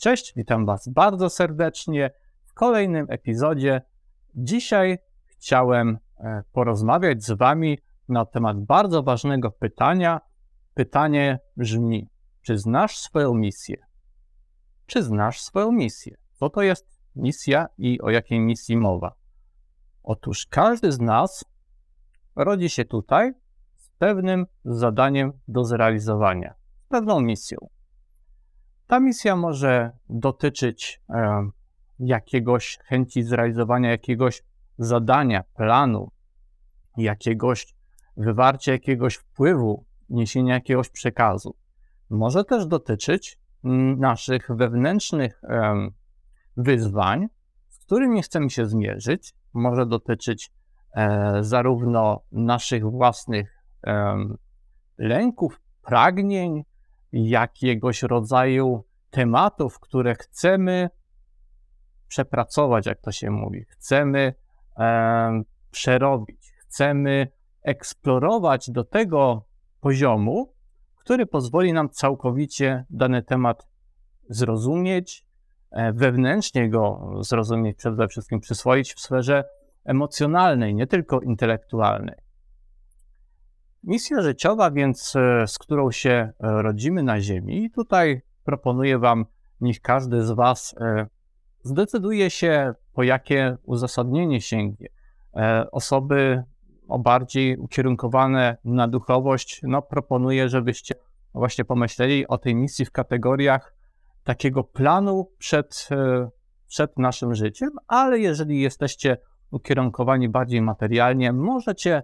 Cześć, witam Was bardzo serdecznie w kolejnym epizodzie. Dzisiaj chciałem e, porozmawiać z Wami na temat bardzo ważnego pytania. Pytanie brzmi: czy znasz swoją misję? Czy znasz swoją misję? Co to jest misja i o jakiej misji mowa? Otóż każdy z nas rodzi się tutaj z pewnym zadaniem do zrealizowania, z pewną misją. Ta misja może dotyczyć e, jakiegoś chęci zrealizowania jakiegoś zadania, planu, jakiegoś wywarcia jakiegoś wpływu, niesienia jakiegoś przekazu. Może też dotyczyć naszych wewnętrznych e, wyzwań, z którymi chcemy się zmierzyć. Może dotyczyć e, zarówno naszych własnych lęków, pragnień, jakiegoś rodzaju tematów, które chcemy przepracować, jak to się mówi, chcemy e, przerobić, chcemy eksplorować do tego poziomu, który pozwoli nam całkowicie dany temat zrozumieć, e, wewnętrznie go zrozumieć, przede wszystkim przyswoić w sferze emocjonalnej, nie tylko intelektualnej. Misja życiowa, więc e, z którą się e, rodzimy na Ziemi, i tutaj proponuję Wam, niech każdy z Was e, zdecyduje się, po jakie uzasadnienie sięgnie. Osoby o bardziej ukierunkowane na duchowość, no proponuję, żebyście właśnie pomyśleli o tej misji w kategoriach takiego planu przed, przed naszym życiem, ale jeżeli jesteście ukierunkowani bardziej materialnie, możecie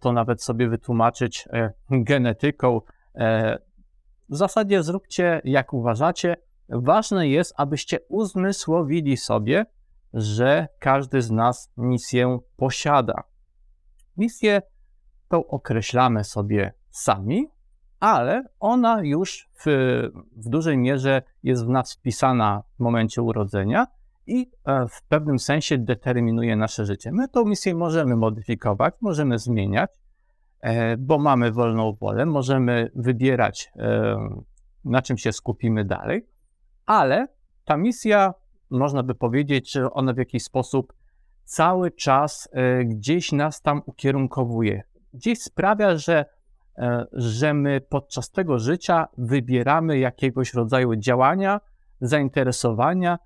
to nawet sobie wytłumaczyć e, genetyką. E, w zasadzie zróbcie jak uważacie. Ważne jest, abyście uzmysłowili sobie, że każdy z nas misję posiada. Misję tą określamy sobie sami, ale ona już w, w dużej mierze jest w nas wpisana w momencie urodzenia i e, w pewnym sensie determinuje nasze życie. My tą misję możemy modyfikować, możemy zmieniać, e, bo mamy wolną wolę, możemy wybierać, e, na czym się skupimy dalej, ale ta misja, można by powiedzieć, że ona w jakiś sposób cały czas gdzieś nas tam ukierunkowuje. Gdzieś sprawia, że, że my podczas tego życia wybieramy jakiegoś rodzaju działania, zainteresowania,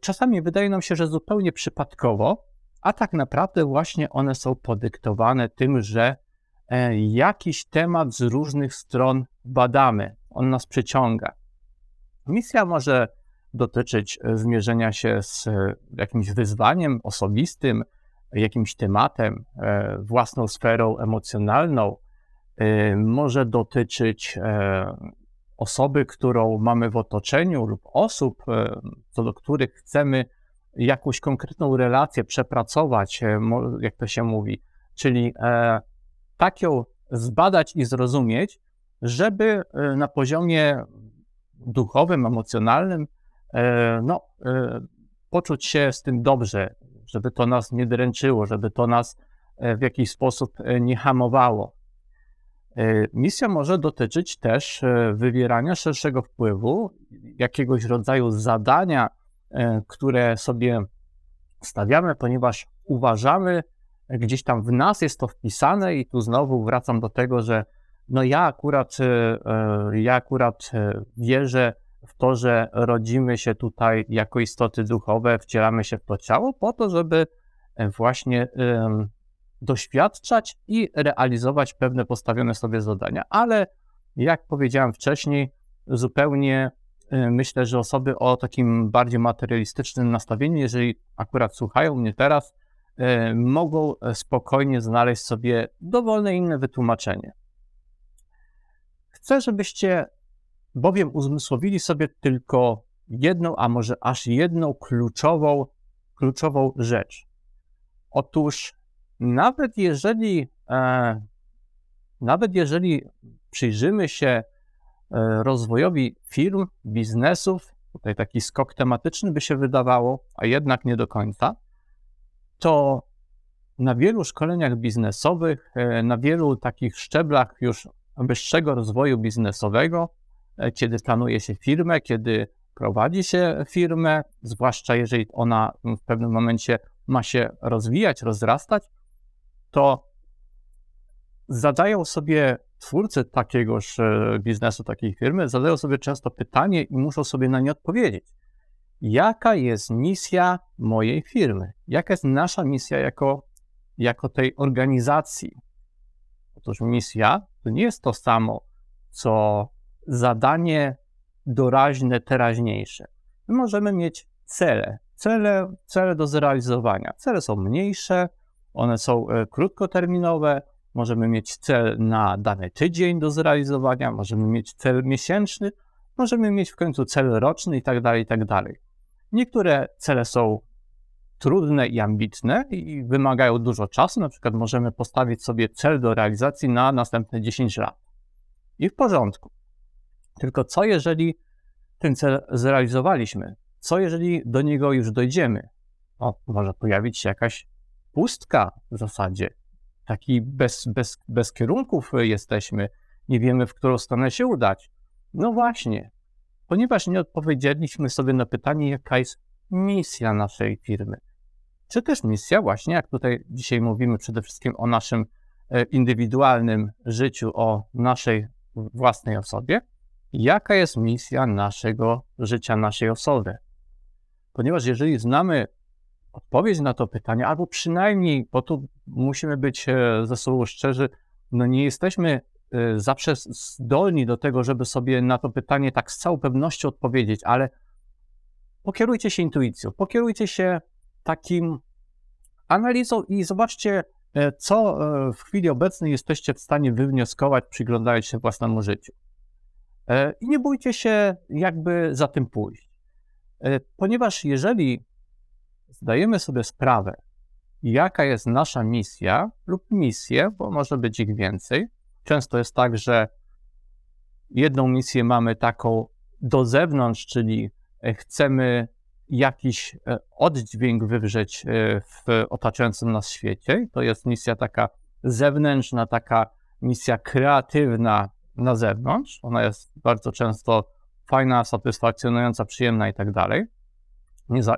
czasami wydaje nam się, że zupełnie przypadkowo, a tak naprawdę właśnie one są podyktowane tym, że e, jakiś temat z różnych stron badamy, on nas przyciąga. Misja może dotyczyć e, zmierzenia się z e, jakimś wyzwaniem osobistym, jakimś tematem, własną sferą emocjonalną, może dotyczyć osoby, którą mamy w otoczeniu lub osób, e, co do których chcemy jakąś konkretną relację przepracować, e, jak to się mówi, czyli e, tak ją zbadać i zrozumieć, żeby na poziomie duchowym, emocjonalnym, no, poczuć się z tym dobrze, żeby to nas nie dręczyło, żeby to nas w jakiś sposób nie hamowało. E, misja może dotyczyć też e, wywierania szerszego wpływu, jakiegoś rodzaju zadania, e, które sobie stawiamy, ponieważ uważamy, gdzieś tam w nas jest to wpisane, i tu znowu wracam do tego, że no ja akurat, ja akurat wierzę w to, że rodzimy się tutaj jako istoty duchowe, wcielamy się w to ciało, po to, żeby właśnie doświadczać i realizować pewne postawione sobie zadania. Ale jak powiedziałem wcześniej, zupełnie y, myślę, że osoby o takim bardziej materialistycznym nastawieniu, jeżeli akurat słuchają mnie teraz, y, mogą spokojnie znaleźć sobie dowolne inne wytłumaczenie. Chcę, żebyście bowiem uzmysłowili sobie tylko jedną, a może aż jedną kluczową, kluczową rzecz. Otóż nawet jeżeli, e, nawet jeżeli przyjrzymy się e, rozwojowi firm, biznesów, tutaj taki skok tematyczny by się wydawało, a jednak nie do końca, to na wielu szkoleniach biznesowych, e, na wielu takich szczeblach już wyższego rozwoju biznesowego, kiedy planuje się firmę, kiedy prowadzi się firmę, zwłaszcza jeżeli ona w pewnym momencie ma się rozwijać, rozrastać, to zadają sobie twórcy takiegoż biznesu, takiej firmy, zadają sobie często pytanie i muszą sobie na nie odpowiedzieć. Jaka jest misja mojej firmy? Jaka jest nasza misja jako, jako tej organizacji? Otóż misja to nie jest to samo, co zadanie doraźne, teraźniejsze. My możemy mieć cele, cele, cele do zrealizowania. Cele są mniejsze, one są e, krótkoterminowe, możemy mieć cel na dany tydzień do zrealizowania, możemy mieć cel miesięczny, możemy mieć w końcu cel roczny i tak dalej, i tak. Niektóre cele są trudne i ambitne i wymagają dużo czasu. Na przykład możemy postawić sobie cel do realizacji na następne 10 lat. I w porządku. Tylko co jeżeli ten cel zrealizowaliśmy? Co jeżeli do niego już dojdziemy? O, może pojawić się jakaś pustka w zasadzie. Taki bez, bez, bez kierunków jesteśmy. Nie wiemy, w którą stronę się udać. No właśnie, ponieważ nie odpowiedzieliśmy sobie na pytanie, jaka jest misja naszej firmy. Czy też misja, właśnie jak tutaj dzisiaj mówimy przede wszystkim o naszym e, indywidualnym życiu, o naszej własnej osobie, jaka jest misja naszego życia, naszej osoby. Ponieważ jeżeli znamy odpowiedź na to pytanie, albo przynajmniej, bo tu musimy być e, ze sobą szczerzy, no nie jesteśmy e, zawsze zdolni do tego, żeby sobie na to pytanie tak z całą pewnością odpowiedzieć, ale pokierujcie się intuicją, pokierujcie się takim analizą i zobaczcie, e, co w chwili obecnej jesteście w stanie wywnioskować, przyglądając się własnemu życiu. I nie bójcie się jakby za tym pójść. Ponieważ jeżeli zdajemy sobie sprawę, jaka jest nasza misja lub misje, bo może być ich więcej. Często jest tak, że jedną misję mamy taką do zewnątrz, czyli e, chcemy jakiś e, oddźwięk wywrzeć e, w otaczającym nas świecie. To jest misja taka zewnętrzna, taka misja kreatywna na zewnątrz. Ona jest bardzo często fajna, satysfakcjonująca, przyjemna i tak dalej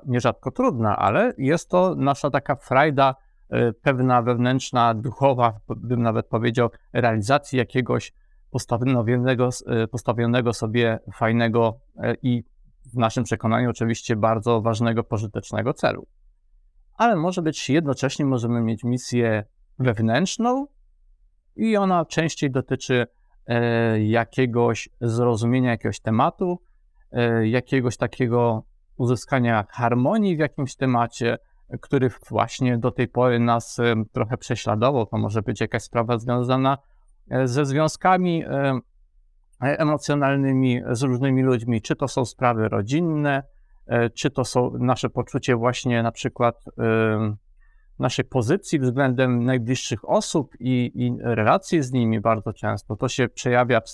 nierzadko trudna, ale jest to nasza taka frajda, e, pewna wewnętrzna, duchowa, bym nawet powiedział, realizacji jakiegoś postawionego, e, postawionego sobie fajnego e, i w naszym przekonaniu oczywiście bardzo ważnego, pożytecznego celu. Ale może być jednocześnie, możemy mieć misję wewnętrzną i ona częściej dotyczy jakiegoś zrozumienia jakiegoś tematu, jakiegoś takiego uzyskania harmonii w jakimś temacie, który właśnie do tej pory nas trochę prześladował. To może być jakaś sprawa związana e, ze związkami e, emocjonalnymi z różnymi ludźmi, czy to są sprawy rodzinne, e, czy to są nasze poczucie właśnie na przykład naszej pozycji względem najbliższych osób i, i relacji z nimi bardzo często. To się przejawia w,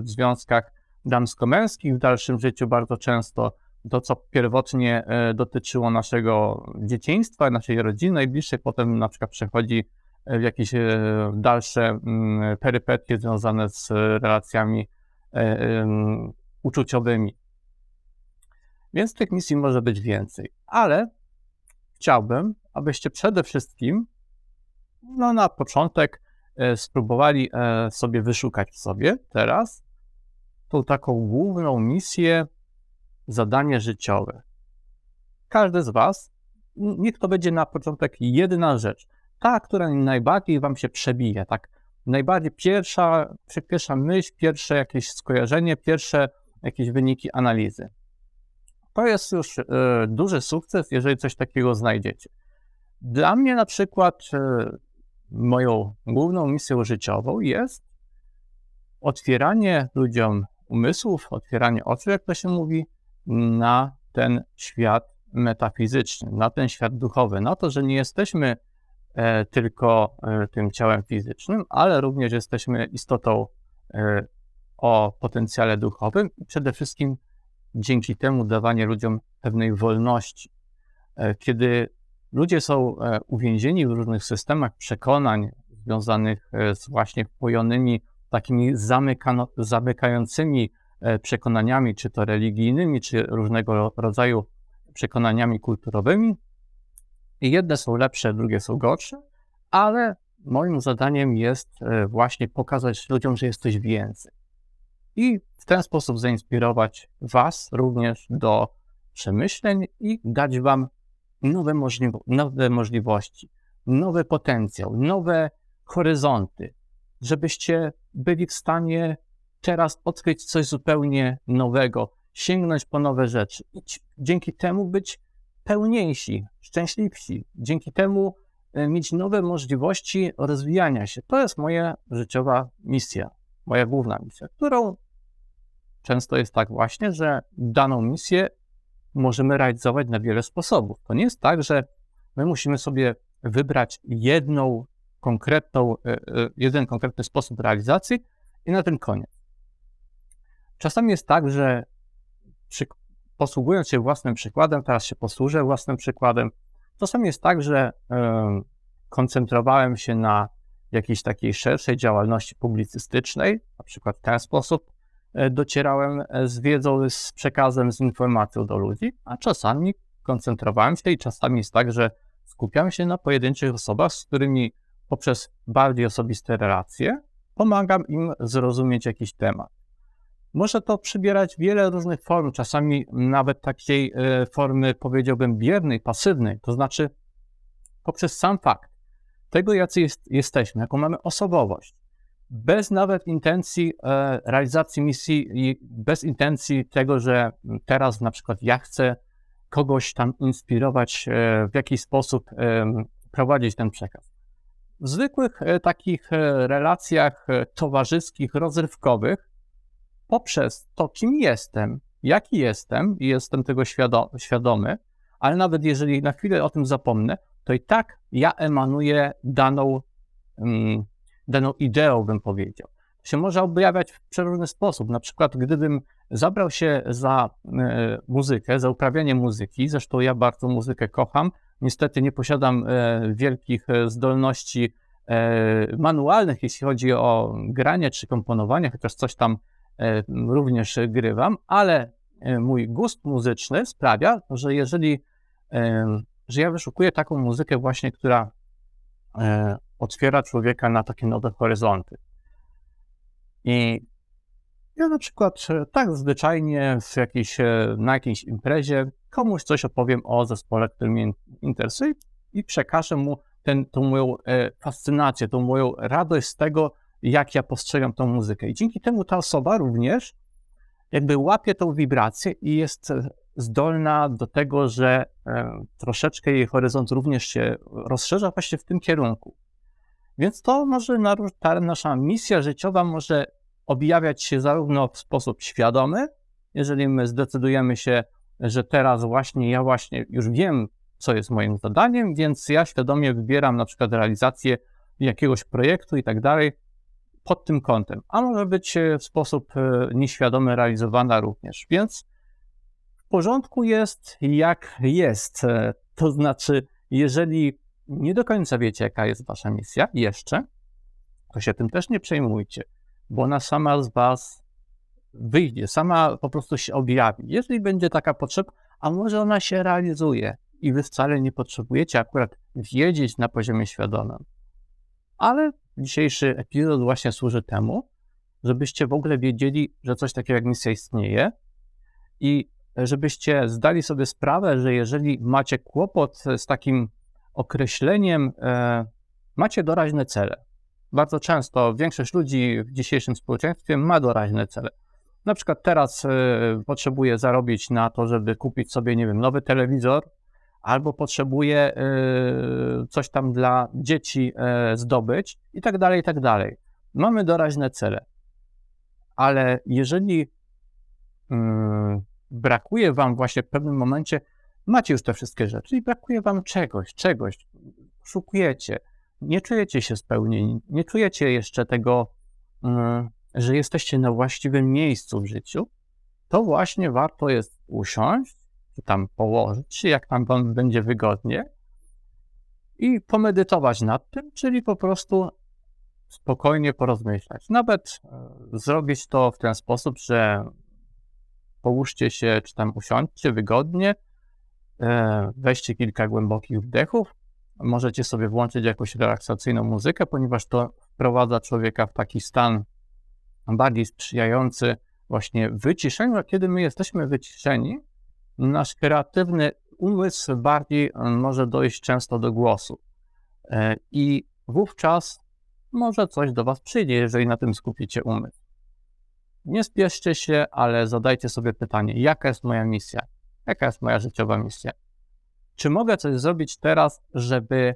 w związkach damsko-męskich w dalszym życiu bardzo często to, co pierwotnie e, dotyczyło naszego dzieciństwa, naszej rodziny najbliższej, potem na przykład przechodzi w jakieś e, dalsze mm, perypetie związane z relacjami e, uczuciowymi. Więc tych misji może być więcej, ale chciałbym, abyście przede wszystkim no, na początek spróbowali sobie wyszukać w sobie teraz tą taką główną misję zadanie życiowe. Każdy z Was, niech to będzie na początek jedna rzecz, ta, która najbardziej Wam się przebija, tak najbardziej pierwsza, pierwsza myśl, pierwsze jakieś skojarzenie, pierwsze jakieś wyniki analizy. To jest już y, duży sukces, jeżeli coś takiego znajdziecie. Dla mnie na przykład y, moją główną misją życiową jest otwieranie ludziom umysłów, otwieranie oczu, jak to się mówi, na ten świat metafizyczny, na ten świat duchowy, na to, że nie jesteśmy e, tylko e, tym ciałem fizycznym, ale również jesteśmy istotą e, o potencjale duchowym i przede wszystkim dzięki temu dawanie ludziom pewnej wolności. Kiedy ludzie są uwięzieni w różnych systemach przekonań związanych z właśnie wpojonymi takimi zamykano, zamykającymi przekonaniami, czy to religijnymi, czy różnego rodzaju przekonaniami kulturowymi. I jedne są lepsze, drugie są gorsze, ale moim zadaniem jest e, właśnie pokazać ludziom, że jest coś więcej. I w ten sposób zainspirować Was również do przemyśleń i dać Wam nowe, możliwo- nowe możliwości, nowy potencjał, nowe horyzonty, żebyście byli w stanie teraz odkryć coś zupełnie nowego, sięgnąć po nowe rzeczy i dzięki temu być pełniejsi, szczęśliwsi, dzięki temu e, mieć nowe możliwości rozwijania się. To jest moja życiowa misja, moja główna misja, którą często jest tak właśnie, że daną misję możemy realizować na wiele sposobów. To nie jest tak, że my musimy sobie wybrać jedną konkretną, e, e, jeden konkretny sposób realizacji i na tym koniec. Czasami jest tak, że przy, posługując się własnym przykładem, teraz się posłużę własnym przykładem, czasami jest tak, że y, koncentrowałem się na jakiejś takiej szerszej działalności publicystycznej, na przykład w ten sposób y, docierałem z wiedzą, z przekazem, z informacją do ludzi, a czasami koncentrowałem się i czasami jest tak, że skupiam się na pojedynczych osobach, z którymi poprzez bardziej osobiste relacje pomagam im zrozumieć jakiś temat. Może to przybierać wiele różnych form, czasami nawet takiej e, formy, powiedziałbym, biernej, pasywnej, to znaczy poprzez sam fakt tego, jacy jest, jesteśmy, jaką mamy osobowość, bez nawet intencji e, realizacji misji i bez intencji tego, że teraz na przykład ja chcę kogoś tam inspirować, e, w jakiś sposób prowadzić ten przekaz. W zwykłych takich relacjach towarzyskich, rozrywkowych, poprzez to, kim jestem, jaki jestem i jestem tego świadomy, ale nawet jeżeli na chwilę o tym zapomnę, to i tak ja emanuję daną, um, daną ideą, bym powiedział. To się może objawiać w przeróżny sposób. Na przykład, gdybym zabrał się za e, muzykę, za uprawianie muzyki, zresztą ja bardzo muzykę kocham, niestety nie posiadam e, wielkich e, zdolności manualnych, jeśli chodzi o granie czy komponowanie, chociaż coś tam również grywam, ale e, mój gust muzyczny sprawia, że jeżeli, e, że ja wyszukuję taką muzykę właśnie, która otwiera człowieka na takie nowe horyzonty. I ja na przykład tak zwyczajnie w jakiejś, na jakiejś imprezie komuś coś opowiem o zespole, który mnie interesuje i przekażę mu ten, tą moją fascynację, tą moją radość z tego, jak ja postrzegam tą muzykę. I dzięki temu ta osoba również jakby łapie tą wibrację i jest zdolna do tego, że e, troszeczkę jej horyzont również się rozszerza właśnie w tym kierunku. Więc to może, ta nasza misja życiowa może objawiać się zarówno w sposób świadomy, jeżeli my zdecydujemy się, że teraz właśnie ja właśnie już wiem, co jest moim zadaniem, więc ja świadomie wybieram na przykład realizację jakiegoś projektu i tak dalej, pod tym kątem, a może być e, w sposób e, nieświadomy realizowana również. Więc w porządku jest jak jest. E, to znaczy, jeżeli nie do końca wiecie, jaka jest wasza misja jeszcze, to się tym też nie przejmujcie, bo ona sama z was wyjdzie, sama po prostu się objawi. Jeżeli będzie taka potrzeba, a może ona się realizuje i wy wcale nie potrzebujecie akurat wiedzieć na poziomie świadomym, ale dzisiejszy epizod właśnie służy temu, żebyście w ogóle wiedzieli, że coś takiego jak misja istnieje i żebyście zdali sobie sprawę, że jeżeli macie kłopot z takim określeniem, e, macie doraźne cele. Bardzo często większość ludzi w dzisiejszym społeczeństwie ma doraźne cele. Na przykład teraz e, potrzebuje zarobić na to, żeby kupić sobie, nie wiem, nowy telewizor, albo potrzebuje y, coś tam dla dzieci y, zdobyć i tak dalej, i tak dalej. Mamy doraźne cele, ale jeżeli y, brakuje Wam właśnie w pewnym momencie, macie już te wszystkie rzeczy i brakuje Wam czegoś, czegoś, szukujecie, nie czujecie się spełnieni, nie czujecie jeszcze tego, że jesteście na właściwym miejscu w życiu, to właśnie warto jest usiąść, tam położyć, jak tam będzie wygodnie i pomedytować nad tym, czyli po prostu spokojnie porozmyślać. Nawet e, zrobić to w ten sposób, że połóżcie się, czy tam usiądźcie wygodnie, e, weźcie kilka głębokich wdechów. Możecie sobie włączyć jakąś relaksacyjną muzykę, ponieważ to wprowadza człowieka w taki stan bardziej sprzyjający właśnie wyciszeniu, a kiedy my jesteśmy wyciszeni, nasz kreatywny umysł bardziej może dojść często do głosu. E, I wówczas może coś do Was przyjdzie, jeżeli na tym skupicie umysł. Nie spieszcie się, ale zadajcie sobie pytanie, jaka jest moja misja? Jaka jest moja życiowa misja? Czy mogę coś zrobić teraz, żeby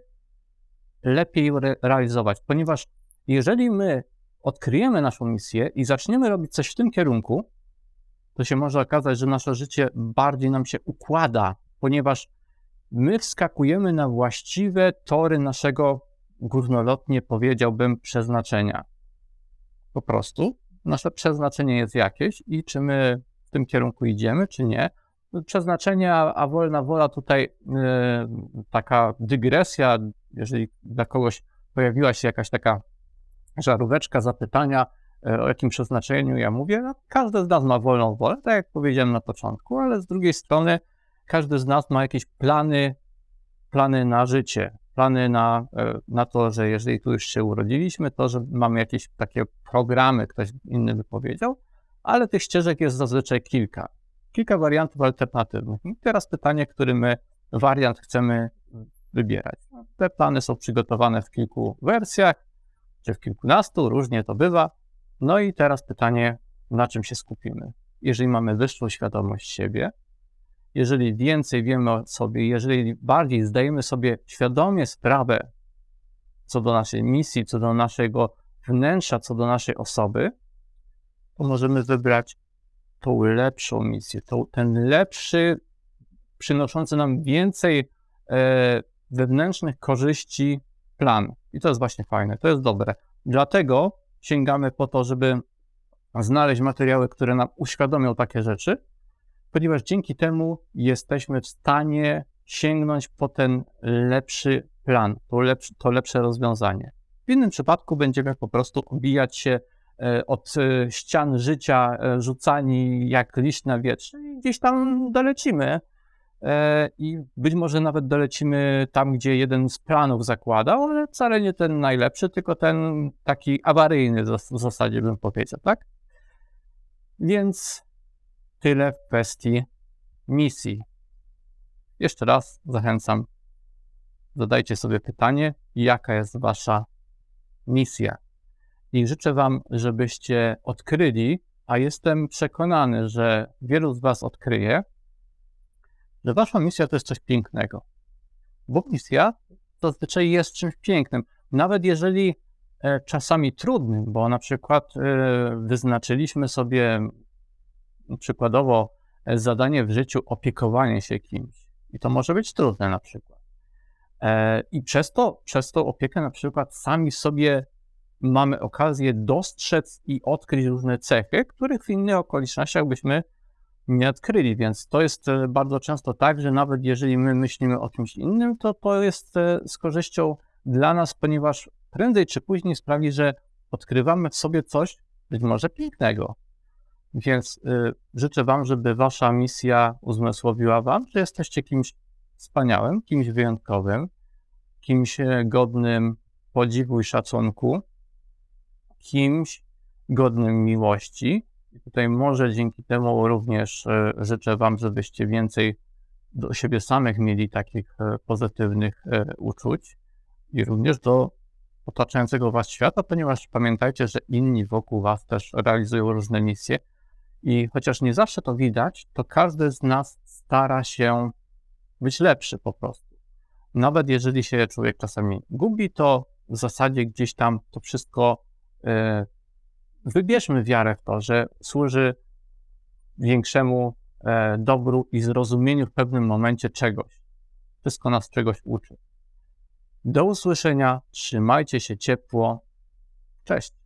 lepiej re realizować? Ponieważ jeżeli my odkryjemy naszą misję i zaczniemy robić coś w tym kierunku, to się może okazać, że nasze życie bardziej nam się układa, ponieważ my wskakujemy na właściwe tory naszego, górnolotnie powiedziałbym, przeznaczenia. Po prostu nasze przeznaczenie jest jakieś i czy my w tym kierunku idziemy, czy nie. Przeznaczenie, a wolna wola tutaj yy, taka dygresja, jeżeli dla kogoś pojawiła się jakaś taka żaróweczka zapytania, o jakim przeznaczeniu ja mówię, no, każdy z nas ma wolną wolę, tak jak powiedziałem na początku, ale z drugiej strony każdy z nas ma jakieś plany, plany na życie, plany na, e, na to, że jeżeli tu już się urodziliśmy, to że mamy jakieś takie programy, ktoś inny by powiedział, ale tych ścieżek jest zazwyczaj kilka. Kilka wariantów alternatywnych. I teraz pytanie, który my wariant chcemy wybierać. Te plany są przygotowane w kilku wersjach, czy w kilkunastu, różnie to bywa. No i teraz pytanie, na czym się skupimy? Jeżeli mamy wyższą świadomość siebie, jeżeli więcej wiemy o sobie, jeżeli bardziej zdajemy sobie świadomie sprawę co do naszej misji, co do naszego wnętrza, co do naszej osoby, to możemy wybrać tą lepszą misję, tą, ten lepszy, przynoszący nam więcej e, wewnętrznych korzyści plan. I to jest właśnie fajne, to jest dobre. Dlatego sięgamy po to, żeby znaleźć materiały, które nam uświadomią takie rzeczy, ponieważ dzięki temu jesteśmy w stanie sięgnąć po ten lepszy plan, to lepsze, to lepsze rozwiązanie. W innym przypadku będziemy po prostu obijać się e, od ścian życia, e, rzucani jak liść na wietrze i gdzieś tam dolecimy i być może nawet dolecimy tam, gdzie jeden z planów zakładał, ale wcale nie ten najlepszy, tylko ten taki awaryjny w zasadzie bym powiedział, tak? Więc tyle w kwestii misji. Jeszcze raz zachęcam, zadajcie sobie pytanie, jaka jest wasza misja. I życzę wam, żebyście odkryli, a jestem przekonany, że wielu z was odkryje, że wasza misja to jest coś pięknego. Bo misja zazwyczaj jest czymś pięknym. Nawet jeżeli e, czasami trudnym, bo na przykład e, wyznaczyliśmy sobie przykładowo e, zadanie w życiu opiekowanie się kimś. I to może być trudne na przykład. I przez to, przez tą opiekę na przykład sami sobie mamy okazję dostrzec i odkryć różne cechy, których w innych okolicznościach byśmy nie odkryli, więc to jest e, bardzo często tak, że nawet jeżeli my myślimy o kimś innym, to to jest e, z korzyścią dla nas, ponieważ prędzej czy później sprawi, że odkrywamy w sobie coś być może pięknego. Więc y, życzę Wam, żeby Wasza misja uzmysłowiła Wam, że jesteście kimś wspaniałym, kimś wyjątkowym, kimś godnym podziwu i szacunku, kimś godnym miłości, i tutaj może dzięki temu również e, życzę Wam, żebyście więcej do siebie samych mieli takich e, pozytywnych e, uczuć i również do otaczającego Was świata, ponieważ pamiętajcie, że inni wokół Was też realizują różne misje i chociaż nie zawsze to widać, to każdy z nas stara się być lepszy po prostu. Nawet jeżeli się człowiek czasami gubi, to w zasadzie gdzieś tam to wszystko wybierzmy wiarę w to, że służy większemu e, dobru i zrozumieniu w pewnym momencie czegoś. Wszystko nas czegoś uczy. Do usłyszenia, trzymajcie się ciepło. Cześć.